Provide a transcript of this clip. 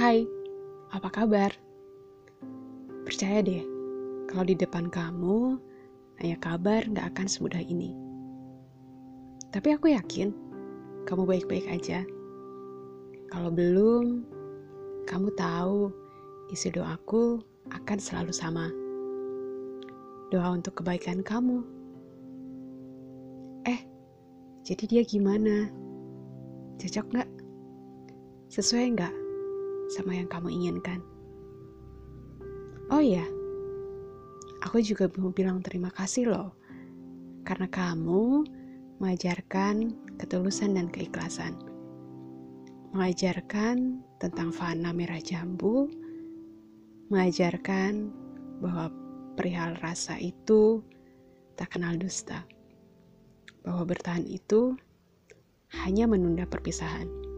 Hai, apa kabar? Percaya deh, kalau di depan kamu, nanya kabar gak akan semudah ini. Tapi aku yakin, kamu baik-baik aja. Kalau belum, kamu tahu isi doaku akan selalu sama. Doa untuk kebaikan kamu. Eh, jadi dia gimana? Cocok gak? Sesuai gak sama yang kamu inginkan? Oh iya, aku juga mau bilang terima kasih loh, karena kamu mengajarkan ketulusan dan keikhlasan. Mengajarkan tentang fana merah jambu, mengajarkan bahwa perihal rasa itu tak kenal dusta, bahwa bertahan itu hanya menunda perpisahan.